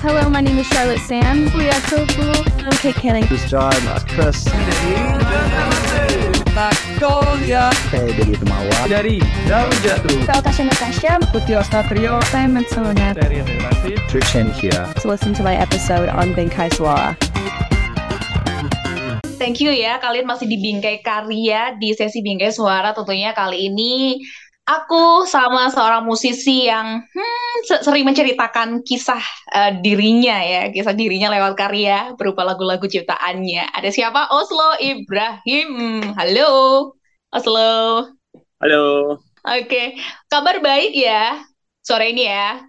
Hello, my name is Charlotte Sands. We are so cool. I'm Kate Canning. This is John, Chris. Magnolia Saya dari Temawa. dari Daun Jatuh Saya Tasha Natasha. Ostatrio dari Relasi Trishan here. To listen to my episode on Bengkai Suara. Thank you ya, kalian masih di Bingkai Karya di sesi Bingkai Suara. Tentunya kali ini aku sama seorang musisi yang hmm, se- sering menceritakan kisah eh, dirinya ya, kisah dirinya lewat karya berupa lagu-lagu ciptaannya. Ada siapa? Oslo Ibrahim. Halo, Oslo. Halo, Oke, kabar baik ya sore ini ya.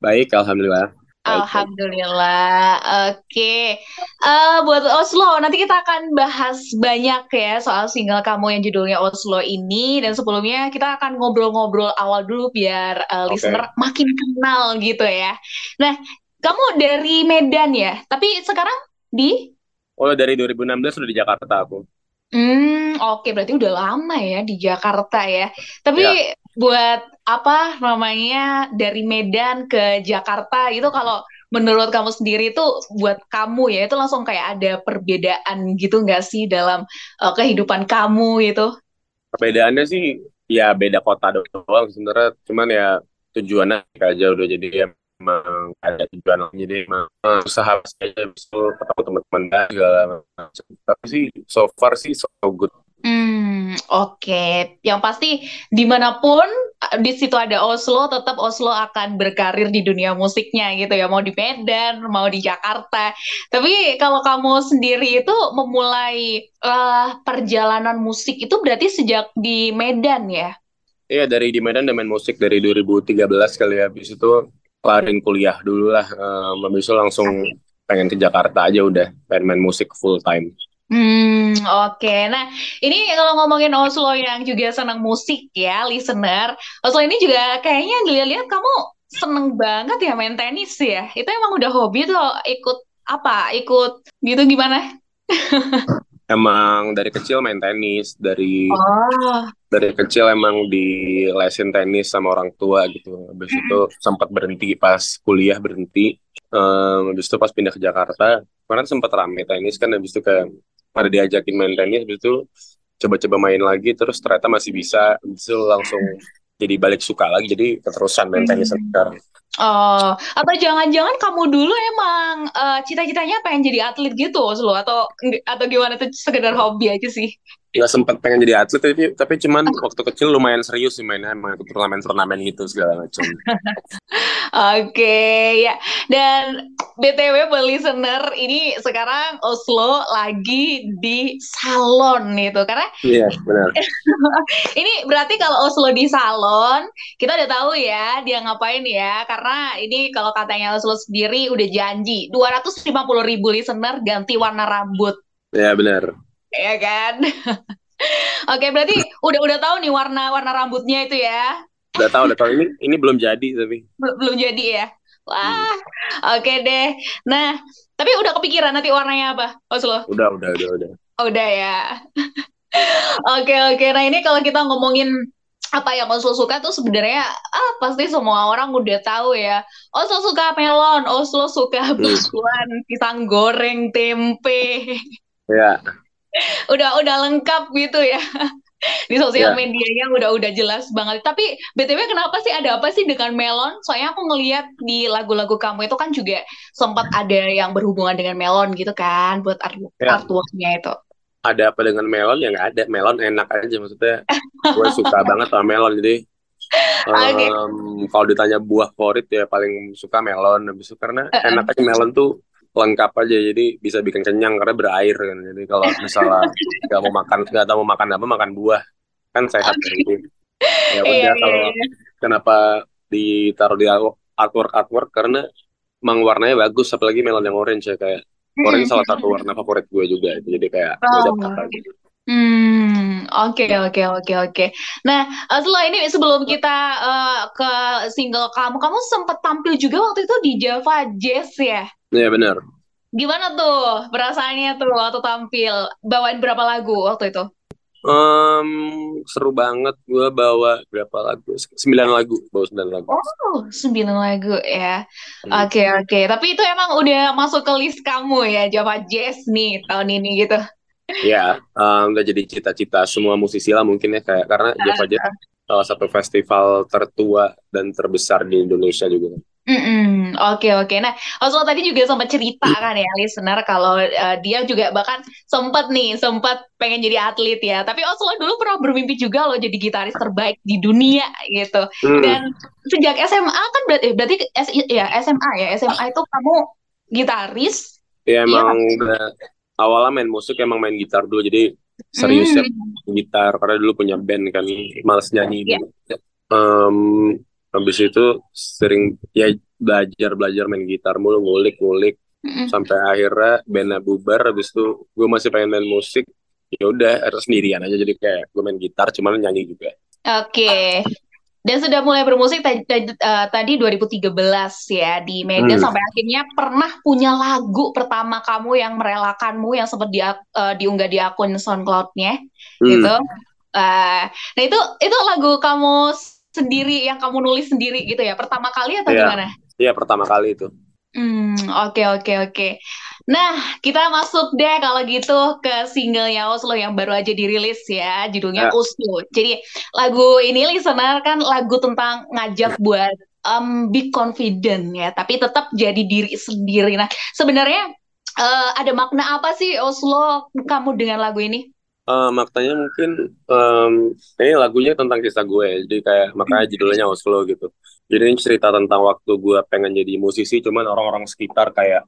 baik, alhamdulillah. Alhamdulillah. Oke. Eh, buat Oslo, nanti kita akan bahas banyak ya soal single kamu yang judulnya Oslo ini. Dan sebelumnya kita akan ngobrol-ngobrol awal dulu biar eh, Oke. listener makin kenal gitu ya. Nah, kamu dari Medan ya, tapi sekarang di... Oh, dari 2016 sudah di Jakarta aku. Hmm, oke, berarti udah lama ya di Jakarta ya. Tapi Ya. Buat apa namanya dari Medan ke Jakarta itu kalau menurut kamu sendiri itu buat kamu ya itu langsung kayak ada perbedaan gitu nggak sih dalam uh, kehidupan kamu gitu? Perbedaannya sih, ya beda kota doang sebenarnya. Cuman ya tujuannya aja udah jadi emang ada tujuan jadi emang usaha saja bisa ketemu teman-teman segala macam. Tapi sih so far sih so good. Hmm, oke. Yang pasti di mana pun uh, di situ ada Oslo, tetap Oslo akan berkarir di dunia musiknya gitu ya. Mau di Medan, mau di Jakarta. Tapi kalau kamu sendiri itu memulai eh, perjalanan musik itu berarti sejak di Medan ya? Iya dari di Medan udah main musik dari 2013 kali ya. Habis itu kelarin kuliah dulu lah. Eh, habis itu langsung pengen ke Jakarta aja udah pengen main musik full time. Hmm, oke. Nah, ini kalau ngomongin Oslo yang juga senang musik ya, listener. Oslo ini juga kayaknya dilihat-lihat kamu seneng banget ya main tenis ya. Itu emang udah hobi tuh ikut apa? Ikut gitu gimana? Emang dari kecil main tenis, dari Oh, dari kecil emang di lesin tenis sama orang tua gitu. Habis itu sempat berhenti pas kuliah berhenti. Ehm, habis itu pas pindah ke Jakarta, kemarin sempat rame tenis kan. Habis itu kayak pada diajakin main tenis, habis itu coba-coba main lagi, terus ternyata masih bisa. Habis itu langsung jadi balik suka lagi, jadi keterusan main tenis Hmm. sekarang. oh. Atau jangan-jangan kamu dulu emang eh, cita-citanya pengen jadi atlet gitu, Oslo? Atau atau gimana tuh sekedar hobi aja sih? Nggak sempat pengen jadi atlet, tapi, tapi cuman waktu kecil lumayan serius sih mainnya, emang ikut turnamen-turnamen gitu segala macam. Oke, ya. Dan BTW buat listener, ini sekarang Oslo lagi di salon itu. Karena Iya, benar. ini berarti kalau Oslo di salon, kita udah tahu ya dia ngapain ya. Karena ini kalau katanya Oslo sendiri udah janji 250 ribu listener ganti warna rambut. Iya, benar. Ya kan? Oke, berarti udah udah tahu nih warna warna rambutnya itu ya. Udah tahu, udah tahu ini ini belum jadi tapi. Belum, belum jadi ya. Wah, oke deh. Nah, tapi udah kepikiran nanti warnanya apa, Oslo? Udah, udah, udah, udah. Oh, udah ya. Oke, oke. Nah, ini kalau kita ngomongin apa yang Oslo suka tuh sebenarnya ah pasti semua orang udah tahu ya. Oslo suka melon, Oslo suka bakwan, pisang goreng, tempe. Ya, Udah udah lengkap gitu ya. Di sosial Ya. medianya udah udah jelas banget. Tapi BTW kenapa sih ada apa sih dengan melon? Soalnya aku ngeliat di lagu-lagu kamu itu kan juga sempat ada yang berhubungan dengan melon gitu kan buat art Ya. artworknya itu. ada apa dengan melon ya nggak ada melon enak aja maksudnya gue suka banget sama melon jadi em, kalau ditanya buah favorit ya paling suka melon habis itu karena Eh, eh. enak aja melon tuh lengkap aja jadi bisa bikin kenyang karena berair kan jadi kalau misalnya nggak mau makan nggak tahu mau makan apa makan buah kan sehat jadi ya Iya, udah iya, kalau iya. kenapa ditaruh di artwork artwork karena emang warnanya bagus apalagi melon yang orange ya kayak orange salah satu warna favorit gue juga jadi kayak Oh. apa gitu Hmm, oke oke oke oke. Nah, eh, setelah ini sebelum kita eh, ke single kamu, kamu sempat tampil juga waktu itu di Java Jazz ya? Iya benar Gimana tuh perasaannya tuh waktu tampil? Bawain berapa lagu waktu itu? Em, seru banget gue bawa berapa lagu? Sembilan lagu, bawa sembilan lagu. Oh, sembilan lagu ya. Hmm. Oke, oke. Tapi itu emang udah masuk ke list kamu ya, Java Jazz nih tahun ini gitu. Ya, em, udah jadi cita-cita semua musisi lah mungkin ya kayak karena Java Jazz salah satu festival tertua dan terbesar di Indonesia juga. Mm-mm. Oke, oke. Nah, Oslo tadi juga sempat cerita kan ya, listener, kalau eh, dia juga bahkan sempat nih, sempat pengen jadi atlet ya. Tapi Oslo dulu pernah bermimpi juga loh jadi gitaris terbaik di dunia gitu. Hmm. Dan sejak SMA kan berarti, eh, berarti S- ya SMA ya, SMA itu kamu gitaris. Ya Iya emang udah awalnya main musik emang main gitar dulu jadi Hmm. gitar karena dulu punya band kan males nyanyi Iya. dulu. Habis itu sering ya belajar belajar main gitar mulu ngulik ngulik Mm-mm. sampai akhirnya bandnya bubar habis itu gue masih pengen main musik ya udah harus sendirian aja jadi kayak gue main gitar cuman nyanyi juga Oke. Dan sudah mulai bermusik tadi, tadi, eh, tadi 2013 ya di Medan Hmm. sampai akhirnya pernah punya lagu pertama kamu yang merelakanmu yang sempat di, eh, diunggah di akun SoundCloud-nya Hmm. gitu. Eh, nah itu itu lagu kamu sendiri yang kamu nulis sendiri gitu ya pertama kali atau Iya. gimana? Iya pertama kali itu Hmm, oke oke oke. Nah, kita masuk deh kalau gitu ke singlenya Oslo yang baru aja dirilis ya, judulnya Ya. Oslo. Jadi lagu ini listener kan lagu tentang ngajak buat um, be confident ya, tapi tetap jadi diri sendiri. Nah, sebenarnya eh, ada makna apa sih Oslo kamu dengan lagu ini? Eh, maknanya mungkin em, ini lagunya tentang kisah gue. Jadi kayak makanya judulnya Oslo gitu. Jadi ini cerita tentang waktu gue pengen jadi musisi cuman orang-orang sekitar kayak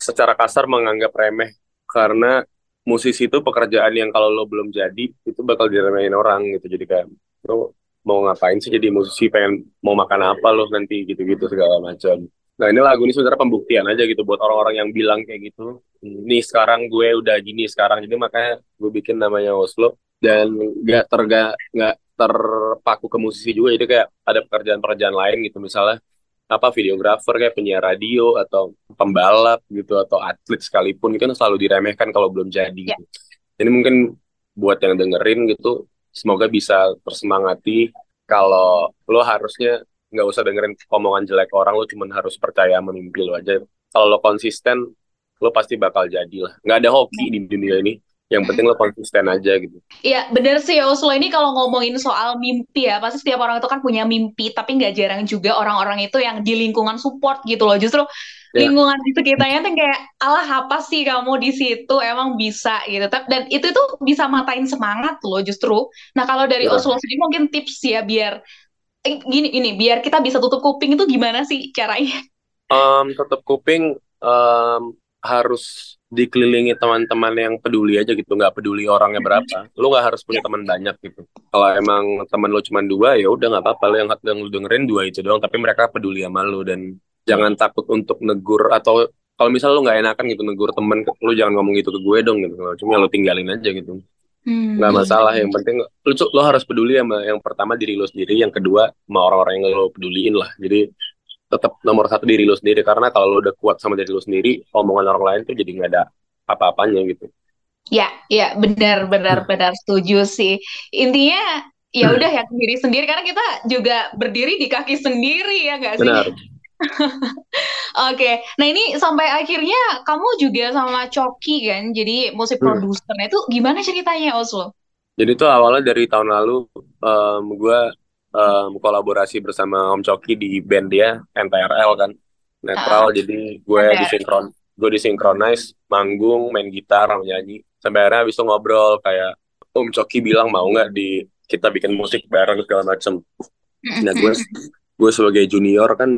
secara kasar menganggap remeh. Karena musisi itu pekerjaan yang kalau lo belum jadi itu bakal diremehin orang gitu. Jadi kayak lo mau ngapain sih jadi musisi? Pengen mau makan apa lo nanti? Gitu-gitu segala macam nah ini lagu ini sebenarnya pembuktian aja gitu buat orang-orang yang bilang kayak gitu nih sekarang gue udah gini sekarang jadi makanya gue bikin namanya Oslo dan nggak terga nggak terpaku ke musisi juga jadi kayak ada pekerjaan-pekerjaan lain gitu misalnya apa videografer kayak penyiar radio atau pembalap gitu atau atlet sekalipun itu kan selalu diremehkan kalau belum jadi Ya. gitu. Jadi mungkin buat yang dengerin gitu semoga bisa tersemangati kalau lo harusnya nggak usah dengerin omongan jelek orang lo cuman harus percaya sama mimpi lo aja. Kalau lo konsisten lo pasti bakal jadi lah. Nggak ada hoki di dunia ini. Yang penting lo konsisten aja gitu. Iya, bener sih Oslo ini kalau ngomongin soal mimpi ya, pasti setiap orang itu kan punya mimpi, tapi nggak jarang juga orang-orang itu yang di lingkungan support gitu loh. Justru Ya. lingkungan di sekitarnya tuh kayak, alah apa sih kamu di situ, emang bisa gitu. Dan itu tuh bisa matain semangat loh justru. Nah kalau dari Ya. Oslo sendiri mungkin tips ya biar, eh, gini, ini biar kita bisa tutup kuping itu gimana sih caranya? Em, tetap kuping em, harus dikelilingi teman-teman yang peduli aja gitu nggak peduli orangnya berapa. Lu nggak harus punya teman banyak gitu. Kalau emang teman lu cuma dua ya udah nggak apa-apa. Lu yang, yang lu dengerin dua itu doang tapi mereka peduli sama lu dan jangan takut untuk negur atau kalau misal lu nggak enakan gitu negur temen lu jangan ngomong gitu ke gue dong gitu. Cuma lu tinggalin aja gitu Hmm. nggak masalah yang penting lu lu harus peduli sama yang pertama diri lu sendiri yang kedua sama orang-orang yang lu peduliin lah jadi tetap nomor satu diri lu sendiri karena kalau lu udah kuat sama diri lu sendiri omongan orang lain tuh jadi nggak ada apa-apanya gitu Ya, ya benar benar benar setuju sih. Intinya ya udah ya diri sendiri karena kita juga berdiri di kaki sendiri ya nggak sih? benar Oke, nah ini sampai akhirnya kamu juga sama Coki kan, jadi musik Hmm. produser. Itu gimana ceritanya Oslo? jadi tuh awalnya dari tahun lalu em, gue em, kolaborasi bersama Om Coki di band dia NTRL kan netral jadi gue disinkron gue disinkronize manggung main gitar nyanyi sampai akhirnya habis itu ngobrol kayak Om Coki bilang mau nggak di kita bikin musik bareng segala macem nah gue gue sebagai junior kan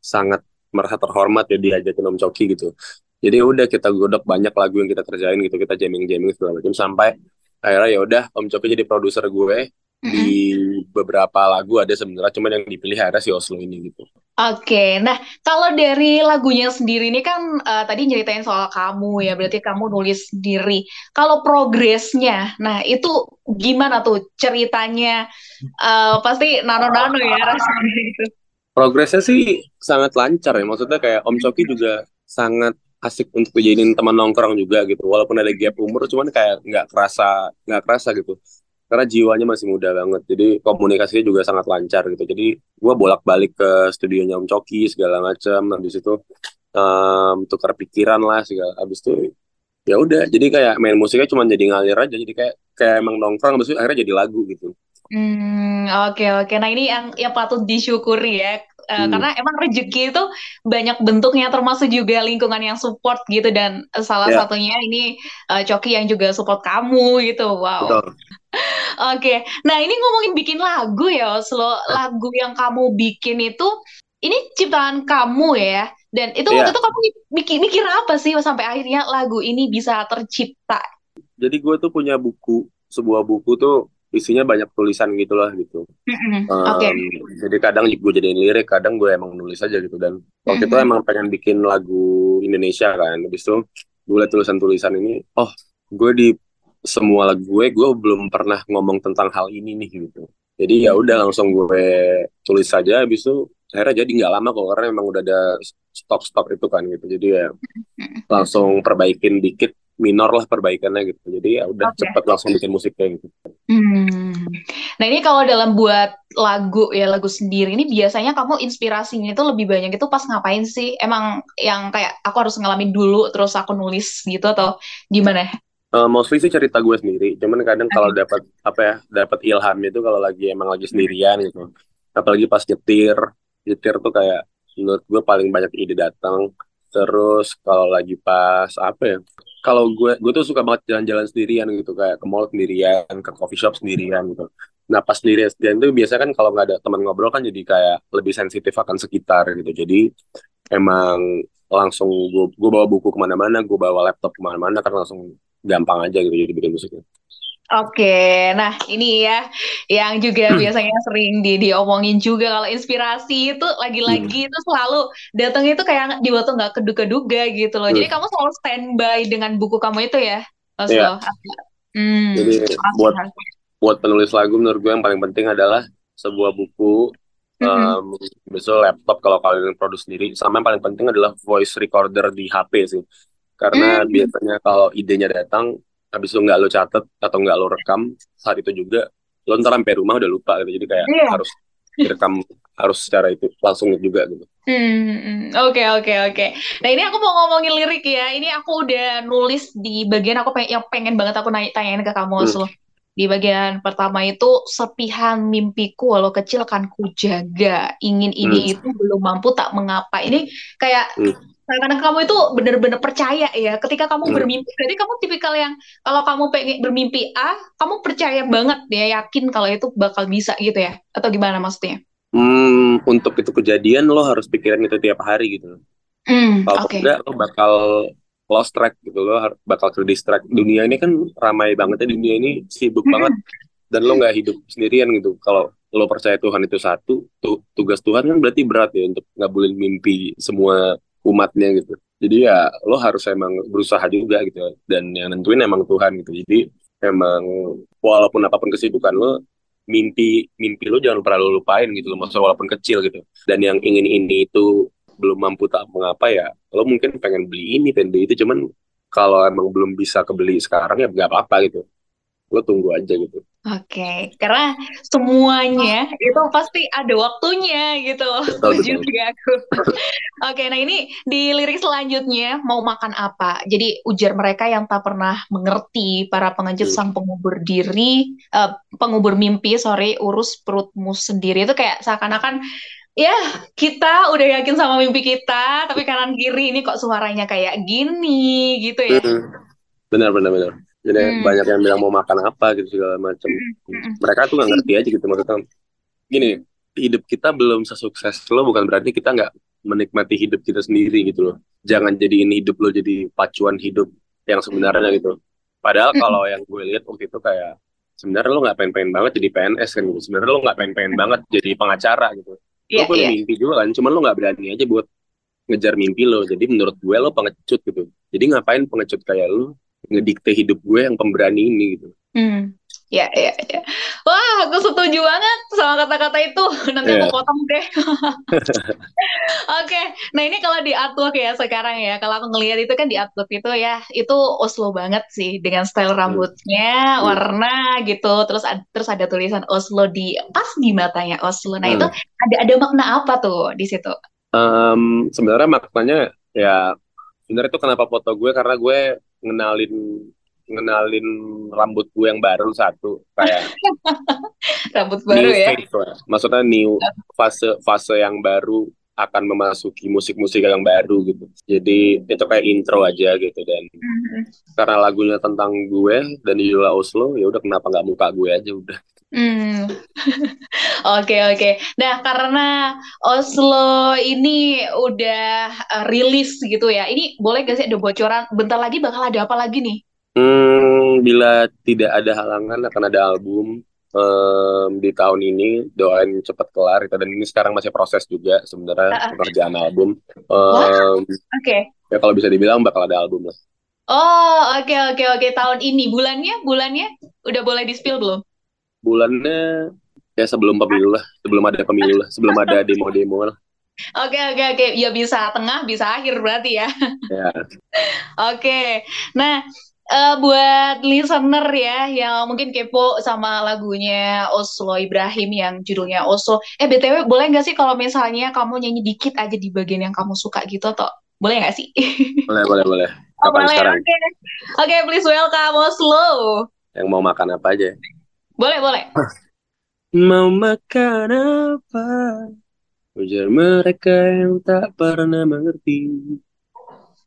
sangat merasa terhormat ya diajakin Om Coki gitu jadi udah kita godok banyak lagu yang kita kerjain gitu kita jamming jamming segala macam sampai akhirnya ya udah Om Coki jadi produser gue di beberapa lagu ada sebenarnya cuman yang dipilih akhirnya si Oslo ini gitu Oke, nah kalau dari lagunya sendiri ini kan eh, tadi nyeritain soal kamu ya, berarti kamu nulis sendiri. Kalau progresnya, nah itu gimana tuh ceritanya? Eh, pasti nano-nano ya rasanya gitu. Progresnya sih sangat lancar ya. Maksudnya kayak Om Coki juga sangat asik untuk dijadiin teman nongkrong juga gitu. Walaupun ada gap umur cuman kayak nggak kerasa nggak kerasa gitu. Karena jiwanya masih muda banget. Jadi komunikasinya juga sangat lancar gitu. Jadi gue bolak balik ke studionya Om Coki segala macam habis itu um, tukar pikiran lah segala. Habis itu ya udah. Jadi kayak main musiknya cuma jadi ngalir aja. Jadi kayak kayak emang nongkrong habis itu akhirnya jadi lagu gitu Hmm, oke oke. Nah ini yang yang patut disyukuri ya, Eh, Hmm. karena emang rezeki itu banyak bentuknya, termasuk juga lingkungan yang support gitu. Dan salah ya satunya ini eh, Coki yang juga support kamu gitu. Wow. betul Oke. Nah ini ngomongin bikin lagu ya, Oslo. Lagu yang kamu bikin itu, ini ciptaan kamu ya. Dan itu waktu Iya. itu kamu mikir mikir apa sih sampai akhirnya lagu ini bisa tercipta? jadi gue tuh punya buku sebuah buku tuh isinya banyak tulisan gitulah gitu Mm-mm. Oke. Em, jadi kadang gue jadiin lirik, kadang gue emang nulis aja gitu. Dan waktu itu Mm-mm. emang pengen bikin lagu Indonesia kan. Habis itu gue liat tulisan-tulisan ini, oh gue di semua lagu gue, gue belum pernah ngomong tentang hal ini nih gitu. Jadi ya udah langsung gue tulis saja. Habis itu akhirnya jadi nggak lama kok karena emang udah ada stok-stok itu kan gitu. Jadi ya langsung perbaikin dikit, minor lah perbaikannya gitu. Jadi ya udah Oke. cepet langsung bikin musik kayak gitu. Hmm. Nah ini kalau dalam buat lagu ya lagu sendiri ini biasanya kamu inspirasinya itu lebih banyak itu pas ngapain sih? Emang yang kayak aku harus ngalamin dulu terus aku nulis gitu atau gimana? Eh, mostly sih cerita gue sendiri. Cuman kadang kalau dapat apa ya, dapat ilham itu kalau lagi emang lagi sendirian gitu. Apalagi pas nyetir, nyetir tuh kayak menurut gue paling banyak ide datang. Terus kalau lagi pas apa ya? Kalau gue gue tuh suka banget jalan-jalan sendirian gitu kayak ke mall sendirian, ke coffee shop sendirian gitu. Nah pas sendirian sendirian tuh biasanya kan kalau nggak ada teman ngobrol kan jadi kayak lebih sensitif akan sekitar gitu. Jadi emang langsung gue gue bawa buku ke mana-mana, gue bawa laptop ke mana-mana kan langsung gampang aja gitu jadi bikin musiknya. Oke, nah ini ya yang juga biasanya sering di diomongin juga kalau inspirasi itu lagi-lagi itu selalu datang itu kayak di waktu nggak keduga-duga gitu loh. Jadi Hmm. kamu selalu standby dengan buku kamu itu ya, Iya. Oslo. Hmm, Jadi buat buat penulis lagu menurut gue yang paling penting adalah sebuah buku, Mm-mm. um, besok laptop kalau kalian produksi sendiri, sama yang paling penting adalah voice recorder di HP sih. Karena Hmm. biasanya kalau idenya datang, habis itu nggak lo catet atau nggak lo rekam saat itu juga, lo ntar sampai rumah udah lupa gitu. Jadi kayak Iya. harus direkam harus secara itu langsung juga gitu. Hmm, oke oke oke. Nah ini aku mau ngomongin lirik ya. Ini aku udah nulis di bagian aku pengen, yang pengen banget aku nanya tanyain ke kamu, Hmm. Di bagian pertama itu serpihan mimpiku walau kecil kan ku jaga. Ingin ini Hmm. itu belum mampu tak mengapa. Ini kayak Hmm. kadang kamu itu bener-bener percaya ya ketika kamu Hmm. bermimpi. Berarti kamu tipikal yang kalau kamu pengen bermimpi A, kamu percaya banget ya yakin kalau itu bakal bisa gitu ya? Atau gimana maksudnya? Hmm, untuk itu kejadian lo harus pikirin itu tiap hari gitu. Hmm, Kalau oke. enggak lo bakal lost track gitu lo bakal ke distract. Dunia ini kan ramai banget ya dunia ini sibuk Hmm. banget dan lo nggak hidup sendirian gitu. Kalau lo percaya Tuhan itu satu, tu- tugas Tuhan kan berarti berat ya untuk ngabulin mimpi semua umatnya gitu. Jadi ya lo harus emang berusaha juga gitu dan yang nentuin emang Tuhan gitu. Jadi emang walaupun apa pun kesibukan lo mimpi mimpi lo jangan pernah lo lupain gitu loh maksudnya walaupun kecil gitu dan yang ingin ini itu belum mampu tak mengapa ya lo mungkin pengen beli ini pengen beli itu cuman kalau emang belum bisa kebeli sekarang ya nggak apa-apa gitu lo tunggu aja gitu Oke, karena semuanya itu pasti ada waktunya gitu loh. Setuju sih aku. Oke, nah ini di lirik selanjutnya mau makan apa? Jadi ujar mereka yang tak pernah mengerti para pengecut Hmm. sang pengubur diri, eh, pengubur mimpi, sorry, urus perutmu sendiri itu kayak seakan-akan ya kita udah yakin sama mimpi kita, tapi kanan kiri ini kok suaranya kayak gini gitu ya. benar benar benar. Jadi Hmm. banyak yang bilang mau makan apa gitu segala macam Mm-mm. mereka tuh nggak ngerti aja gitu maksudnya gini hidup kita belum sesukses lo bukan berarti kita nggak menikmati hidup kita sendiri gitu loh. Jangan jadiin hidup lo jadi pacuan hidup yang sebenarnya gitu. Padahal kalau yang gue lihat waktu itu kayak sebenarnya lo nggak pengen-pengen banget jadi PNS kan gitu. Sebenarnya lo nggak pengen-pengen banget jadi pengacara gitu lo Iya, punya iya. mimpi juga kan cuman lo nggak berani aja buat ngejar mimpi lo jadi menurut gue lo pengecut gitu. Jadi ngapain pengecut kayak lo ngedikte hidup gue yang pemberani ini gitu? Hmm, ya, ya, ya. Wah, aku setuju banget sama kata-kata itu. Nanti Iya. aku potong deh. Oke, nah ini kalau di artwork ya sekarang ya, kalau aku ngelihat itu kan di artwork itu ya, itu Oslo banget sih dengan style rambutnya, Hmm. warna gitu, terus ad- terus ada tulisan Oslo di pas di matanya Oslo. Nah itu Hmm. ada ada makna apa tuh di situ? Em, sebenarnya maknanya ya sebenarnya itu kenapa foto gue karena gue ngenalin ngenalin rambut gue yang baru satu kayak Rambut baru new ya. phase lah. Maksudnya new fase fase yang baru akan memasuki musik-musik yang baru gitu. Jadi itu kayak intro aja gitu dan Mhm. karena lagunya tentang gue dan judulnya Oslo ya udah kenapa nggak muka gue aja udah. Hmm. Oke oke. Nah karena Oslo ini udah uh, rilis gitu ya. Ini boleh gak sih ada bocoran? Bentar lagi bakal ada apa lagi nih? Hmm, bila tidak ada halangan akan ada album em, di tahun ini. Doain cepat kelar itu dan ini sekarang masih proses juga sebenarnya ah. pekerjaan album. Em, Oke. ya kalau bisa dibilang bakal ada album lah. Oh oke oke oke tahun ini bulannya bulannya udah boleh di spill belum? Bulannya ya sebelum pemilu lah, sebelum ada pemilu lah, sebelum ada demo-demo lah. Oke oke oke. Ya bisa tengah bisa akhir berarti ya. Ya. Oke. Nah eh, buat listener ya yang mungkin kepo sama lagunya Oslo Ibrahim yang judulnya Oslo. Eh BTW boleh nggak sih kalau misalnya kamu nyanyi dikit aja di bagian yang kamu suka gitu atau boleh nggak sih? Boleh, boleh, boleh. Oh Kapan boleh. sekarang? Oke. Oke, please welcome Oslo. Yang mau makan apa aja? Boleh boleh. Mau makan apa? Ujar mereka yang tak pernah mengerti.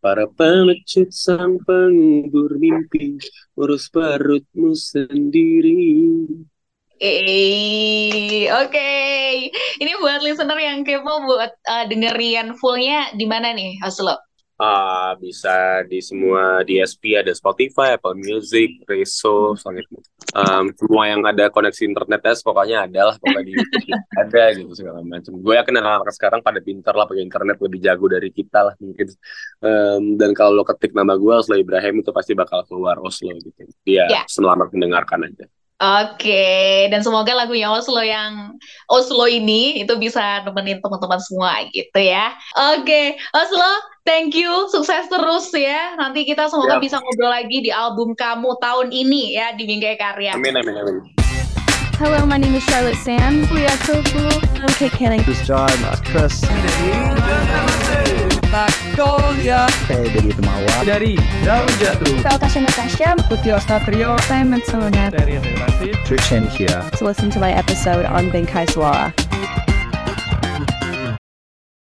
Para pengecut sang pengubur mimpi, urus perutmu sendiri. Eh, oke. Ini buat listener yang kepo buat eh, dengerin fullnya di mana nih, Oslo? Ah, bisa di semua DSP ada Spotify, Apple Music, Reso, selanjutnya. Em, semua yang ada koneksi internetnya pokoknya ada lah, pokoknya di ada gitu segala macam. Gue yakin anak-anak sekarang pada pintar lah pakai internet lebih jago dari kita lah mungkin. Em, dan kalau lo ketik nama gue Oslo Ibrahim itu pasti bakal keluar Oslo gitu. Dia Ya. selamat mendengarkan aja. Oke, dan semoga lagunya Oslo yang Oslo ini itu bisa nemenin teman-teman semua gitu ya. Oke, Oslo, thank you, sukses terus ya. Nanti kita semoga Siap. bisa ngobrol lagi di album kamu tahun ini ya di Bingkai Karya. Amin amin amin. Hello, my name is Charlotte Sand. Liatoglou. I'm Kate Canning. This is John uh, Chris. Magnolia Saya dari Temawa. dari Daun Jatuh. Natasha Natasha. Putih Satrio Simon Sona. dari Relatif. Trishan here. To listen to my episode on Benkai Suara.